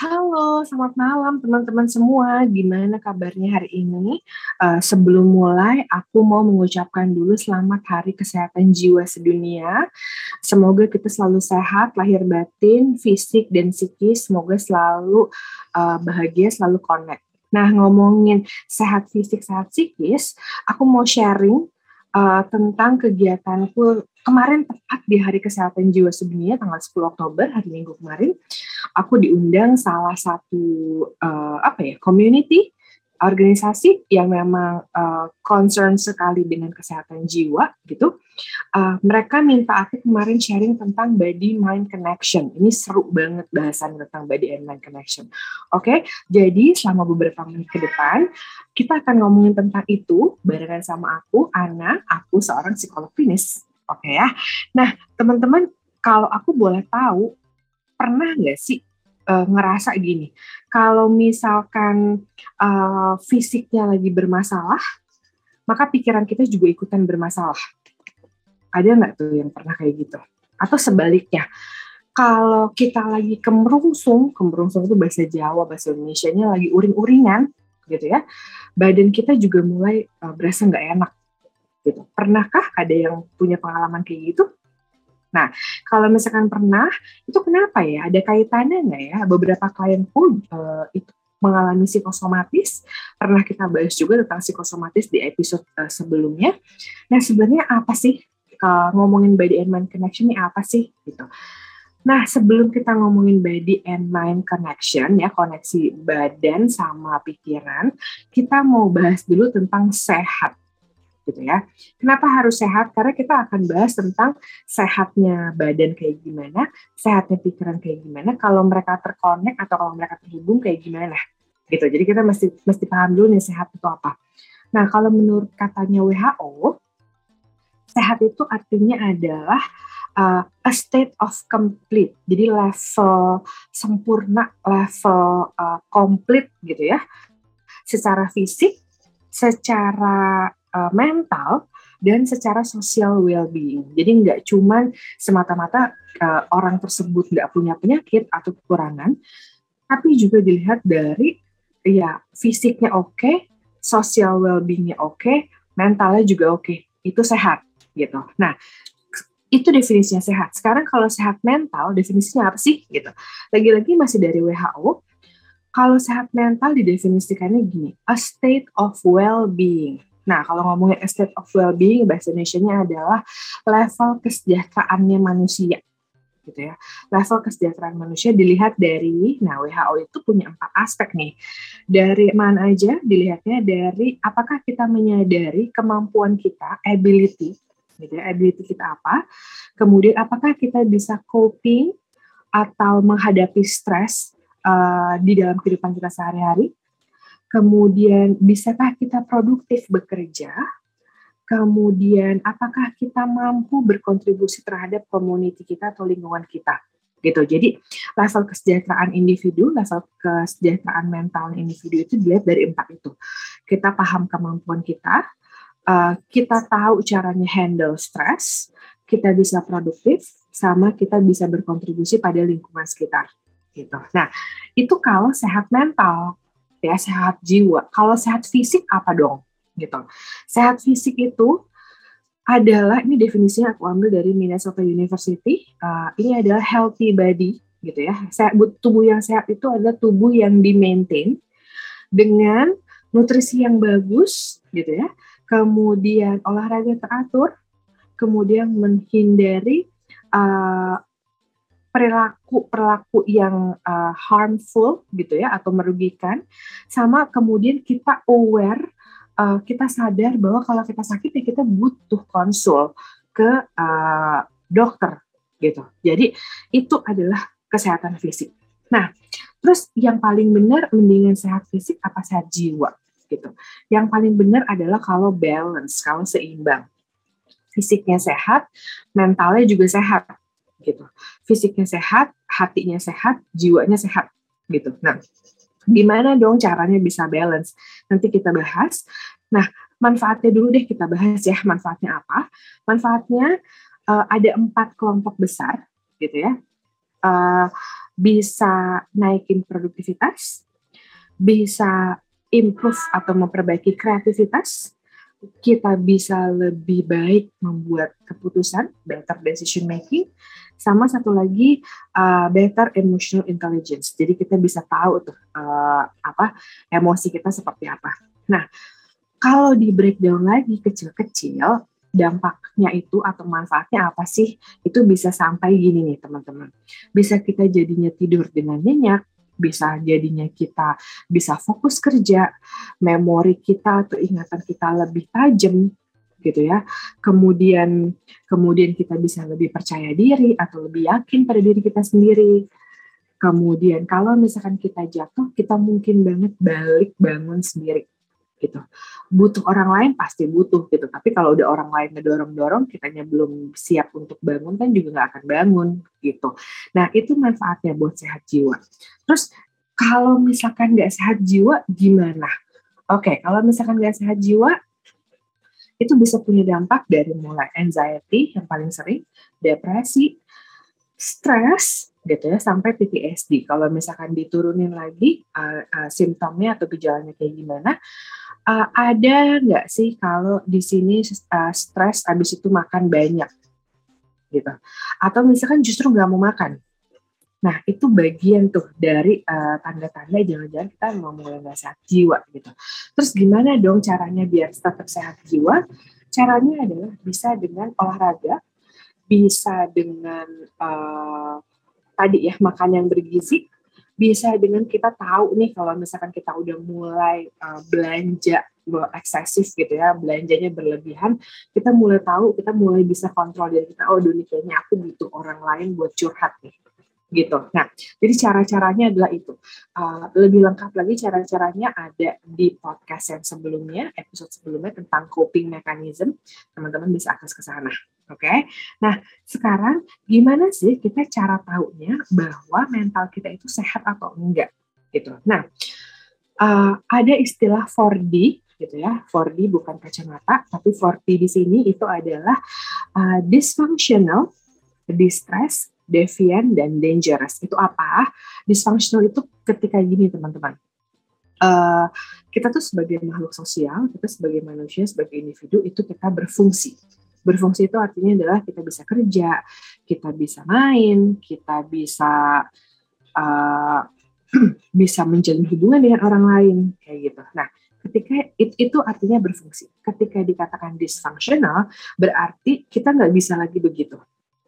Halo, selamat malam teman-teman semua. Gimana kabarnya hari ini? Uh, sebelum mulai, aku mau mengucapkan dulu selamat Hari Kesehatan Jiwa Sedunia. Semoga kita selalu sehat, lahir batin, fisik dan psikis. Semoga selalu uh, bahagia, selalu connect. Nah, ngomongin sehat fisik, sehat psikis, aku mau sharing uh, tentang kegiatanku kemarin tepat di Hari Kesehatan Jiwa Sedunia tanggal 10 Oktober hari Minggu kemarin aku diundang salah satu uh, apa ya community organisasi yang memang uh, concern sekali dengan kesehatan jiwa gitu. Uh, mereka minta aku kemarin sharing tentang body mind connection. Ini seru banget bahasan tentang body and mind connection. Oke, okay? jadi selama beberapa menit ke depan kita akan ngomongin tentang itu barengan sama aku, Ana. Aku seorang psikolog klinis. Oke okay ya. Nah, teman-teman, kalau aku boleh tahu, pernah nggak sih uh, ngerasa gini, kalau misalkan uh, fisiknya lagi bermasalah, maka pikiran kita juga ikutan bermasalah. Ada nggak tuh yang pernah kayak gitu? Atau sebaliknya, kalau kita lagi kemerungsung, kemerungsung itu bahasa Jawa, bahasa Indonesia-nya lagi uring-uringan, gitu ya, badan kita juga mulai uh, berasa nggak enak. Gitu. Pernahkah ada yang punya pengalaman kayak gitu? Nah, kalau misalkan pernah, itu kenapa ya? Ada kaitannya nggak ya? Beberapa klienku uh, itu mengalami psikosomatis. Pernah kita bahas juga tentang psikosomatis di episode uh, sebelumnya. Nah, sebenarnya apa sih uh, ngomongin body and mind connection ini apa sih gitu? Nah, sebelum kita ngomongin body and mind connection ya, koneksi badan sama pikiran, kita mau bahas dulu tentang sehat gitu ya. Kenapa harus sehat? Karena kita akan bahas tentang sehatnya badan kayak gimana, sehatnya pikiran kayak gimana, kalau mereka terkonek atau kalau mereka terhubung kayak gimana gitu. Jadi kita mesti mesti paham dulu nih sehat itu apa. Nah, kalau menurut katanya WHO, sehat itu artinya adalah uh, a state of complete. Jadi level sempurna, level uh, komplit gitu ya. Secara fisik, secara uh, mental dan secara social well-being. Jadi nggak cuma semata-mata uh, orang tersebut nggak punya penyakit atau kekurangan, tapi juga dilihat dari ya fisiknya oke, okay, social well-beingnya oke, okay, mentalnya juga oke, okay. itu sehat gitu. Nah itu definisinya sehat. Sekarang kalau sehat mental definisinya apa sih gitu? Lagi-lagi masih dari WHO. Kalau sehat mental didefinisikannya gini, a state of well-being Nah, kalau ngomongin state of well-being, bahasa Indonesia-nya adalah level kesejahteraannya manusia gitu ya. Level kesejahteraan manusia dilihat dari, nah WHO itu punya empat aspek nih. Dari mana aja dilihatnya dari apakah kita menyadari kemampuan kita, ability, gitu ya, ability kita apa. Kemudian apakah kita bisa coping atau menghadapi stres uh, di dalam kehidupan kita sehari-hari kemudian bisakah kita produktif bekerja, kemudian apakah kita mampu berkontribusi terhadap komuniti kita atau lingkungan kita gitu. Jadi level kesejahteraan individu, level kesejahteraan mental individu itu dilihat dari empat itu. Kita paham kemampuan kita, uh, kita tahu caranya handle stres, kita bisa produktif, sama kita bisa berkontribusi pada lingkungan sekitar. Gitu. Nah, itu kalau sehat mental ya sehat jiwa. Kalau sehat fisik apa dong? Gitu. Sehat fisik itu adalah ini definisinya aku ambil dari Minnesota University. Uh, ini adalah healthy body gitu ya. Sehat, tubuh yang sehat itu adalah tubuh yang di maintain dengan nutrisi yang bagus gitu ya. Kemudian olahraga teratur, kemudian menghindari uh, perilaku perilaku yang uh, harmful gitu ya atau merugikan. Sama kemudian kita aware uh, kita sadar bahwa kalau kita sakit ya kita butuh konsul ke uh, dokter gitu. Jadi itu adalah kesehatan fisik. Nah terus yang paling benar mendingan sehat fisik apa sehat jiwa gitu. Yang paling benar adalah kalau balance kalau seimbang. Fisiknya sehat mentalnya juga sehat gitu. Fisiknya sehat, hatinya sehat, jiwanya sehat gitu. Nah, gimana dong caranya bisa balance? Nanti kita bahas. Nah, manfaatnya dulu deh kita bahas ya. Manfaatnya apa? Manfaatnya uh, ada empat kelompok besar gitu ya. uh, bisa naikin produktivitas, bisa improve atau memperbaiki kreativitas, kita bisa lebih baik membuat keputusan, better decision making, sama satu lagi uh, better emotional intelligence. Jadi kita bisa tahu tuh uh, apa emosi kita seperti apa. Nah, kalau di breakdown lagi kecil-kecil, dampaknya itu atau manfaatnya apa sih? Itu bisa sampai gini nih teman-teman. Bisa kita jadinya tidur dengan nyenyak, bisa jadinya kita bisa fokus kerja, memori kita atau ingatan kita lebih tajam gitu ya. Kemudian kemudian kita bisa lebih percaya diri atau lebih yakin pada diri kita sendiri. Kemudian kalau misalkan kita jatuh, kita mungkin banget balik bangun sendiri gitu. Butuh orang lain pasti butuh gitu, tapi kalau udah orang lain ngedorong-dorong, kitanya belum siap untuk bangun kan juga nggak akan bangun gitu. Nah itu manfaatnya buat sehat jiwa. Terus kalau misalkan nggak sehat jiwa gimana? Oke, kalau misalkan nggak sehat jiwa, itu bisa punya dampak dari mulai anxiety yang paling sering, depresi, stres, gitu ya sampai PTSD. Kalau misalkan diturunin lagi uh, uh, simptomnya atau gejalanya kayak gimana, uh, ada nggak sih kalau di sini uh, stres habis itu makan banyak? Gitu. Atau misalkan justru nggak mau makan? Nah itu bagian tuh dari uh, tanda-tanda jangan-jangan kita mau mulai nggak sehat jiwa gitu. Terus gimana dong caranya biar tetap sehat jiwa? Caranya adalah bisa dengan olahraga bisa dengan uh, tadi ya makan yang bergizi bisa dengan kita tahu nih kalau misalkan kita udah mulai uh, belanja eksesif gitu ya belanjanya berlebihan kita mulai tahu kita mulai bisa kontrol diri kita oh dunia kayaknya aku butuh orang lain buat curhat nih gitu. Nah, jadi cara-caranya adalah itu. Uh, lebih lengkap lagi cara-caranya ada di podcast yang sebelumnya, episode sebelumnya tentang coping mechanism. Teman-teman bisa akses ke sana. Oke, okay? nah sekarang gimana sih kita cara tahunya bahwa mental kita itu sehat atau enggak gitu. Nah, uh, ada istilah 4D gitu ya, 4D bukan kacamata, tapi 4D di sini itu adalah uh, dysfunctional, distress, deviant, dan dangerous. Itu apa? Dysfunctional itu ketika gini teman-teman. Uh, kita tuh sebagai makhluk sosial, kita sebagai manusia, sebagai individu itu kita berfungsi Berfungsi itu artinya adalah kita bisa kerja, kita bisa main, kita bisa uh, bisa menjalin hubungan dengan orang lain kayak gitu. Nah, ketika it, itu artinya berfungsi. Ketika dikatakan dysfunctional, berarti kita nggak bisa lagi begitu.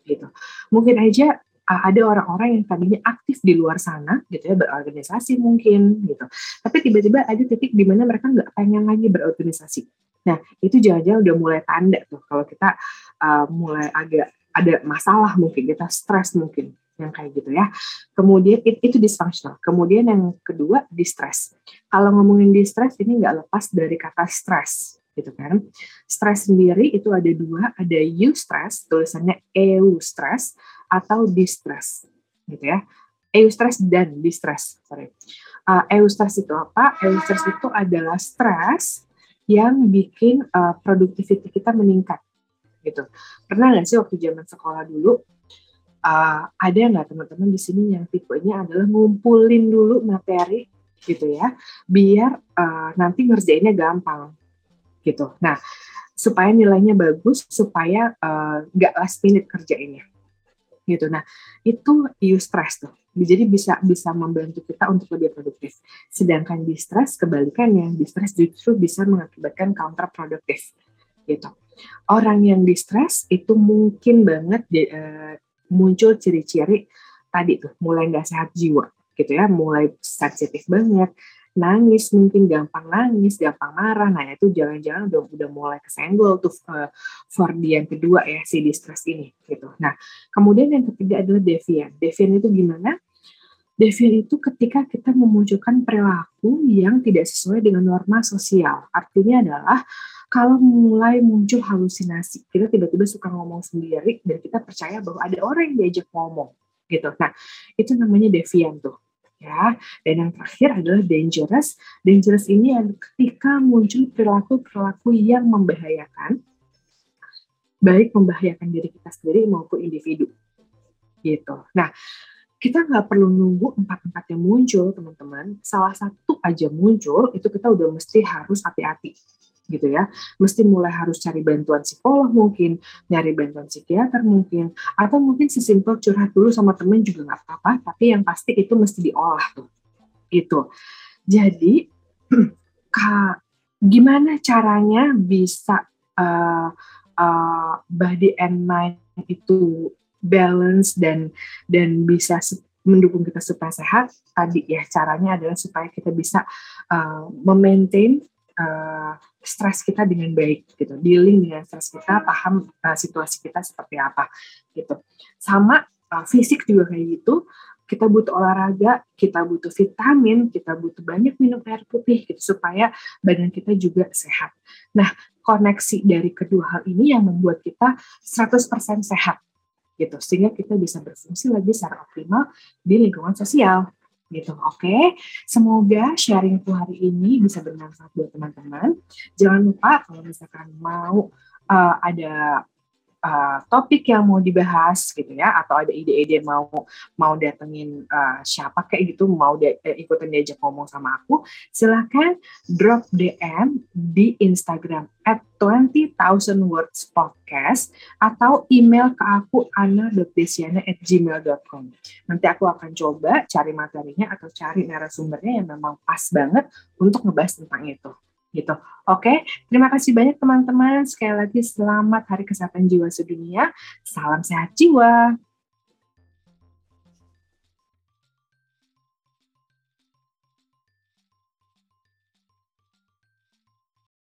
Gitu. Mungkin aja uh, ada orang-orang yang tadinya aktif di luar sana gitu ya berorganisasi mungkin gitu tapi tiba-tiba ada titik di mana mereka nggak pengen lagi berorganisasi Nah, itu jangan-jangan udah mulai tanda tuh kalau kita uh, mulai agak ada masalah mungkin, kita stres mungkin yang kayak gitu ya. Kemudian it, itu dysfunctional. Kemudian yang kedua distress. Kalau ngomongin distress ini nggak lepas dari kata stress gitu kan. Stres sendiri itu ada dua, ada eustress, tulisannya eustress atau distress gitu ya. Eustress dan distress, sorry. Uh, eustress itu apa? Eustress itu adalah stres yang bikin uh, productivity kita meningkat gitu. Pernah nggak sih waktu zaman sekolah dulu uh, ada nggak teman-teman di sini yang tipenya adalah ngumpulin dulu materi gitu ya, biar uh, nanti ngerjainnya gampang gitu. Nah, supaya nilainya bagus, supaya nggak uh, last minute kerjainnya gitu. Nah, itu eustress tuh. Jadi bisa bisa membantu kita untuk lebih produktif. Sedangkan distress kebalikannya, distress justru bisa mengakibatkan counterproduktif gitu. Orang yang distress itu mungkin banget uh, muncul ciri-ciri tadi tuh mulai nggak sehat jiwa gitu ya, mulai sensitif banget, nangis mungkin gampang nangis, gampang marah. Nah itu jangan-jangan udah udah mulai kesenggol tuh uh, for the yang kedua ya si distress ini gitu. Nah kemudian yang ketiga adalah devian. Devian itu gimana? Devian itu ketika kita memunculkan perilaku yang tidak sesuai dengan norma sosial. Artinya adalah kalau mulai muncul halusinasi, kita tiba-tiba suka ngomong sendiri dan kita percaya bahwa ada orang yang diajak ngomong gitu. Nah, itu namanya devian tuh ya. Dan yang terakhir adalah dangerous. Dangerous ini adalah ketika muncul perilaku-perilaku yang membahayakan, baik membahayakan diri kita sendiri maupun individu. Gitu. Nah, kita nggak perlu nunggu empat-empat yang muncul, teman-teman. Salah satu aja muncul, itu kita udah mesti harus hati-hati gitu ya. Mesti mulai harus cari bantuan psikolog mungkin, nyari bantuan psikiater mungkin, atau mungkin sesimpel curhat dulu sama temen juga nggak apa-apa, tapi yang pasti itu mesti diolah tuh. Gitu. Jadi, kak, gimana caranya bisa uh, uh, body and mind itu balance dan dan bisa mendukung kita supaya sehat tadi ya caranya adalah supaya kita bisa uh, memaintain uh, stres kita dengan baik gitu. Dealing dengan stres kita paham uh, situasi kita seperti apa gitu. Sama uh, fisik juga kayak gitu. Kita butuh olahraga, kita butuh vitamin, kita butuh banyak minum air putih gitu supaya badan kita juga sehat. Nah, koneksi dari kedua hal ini yang membuat kita 100% sehat gitu. Sehingga kita bisa berfungsi lagi secara optimal di lingkungan sosial gitu oke okay? semoga sharingku hari ini bisa bermanfaat buat teman-teman jangan lupa kalau misalkan mau uh, ada uh, topik yang mau dibahas gitu ya atau ada ide-ide mau mau datengin uh, siapa kayak gitu mau di, uh, ikutan diajak ngomong sama aku silahkan drop DM di Instagram at 20,000 words podcast atau email ke aku ana.desiana at gmail.com nanti aku akan coba cari materinya atau cari narasumbernya yang memang pas banget untuk ngebahas tentang itu gitu. Oke, terima kasih banyak teman-teman. Sekali lagi selamat Hari Kesehatan Jiwa Sedunia. Salam sehat jiwa.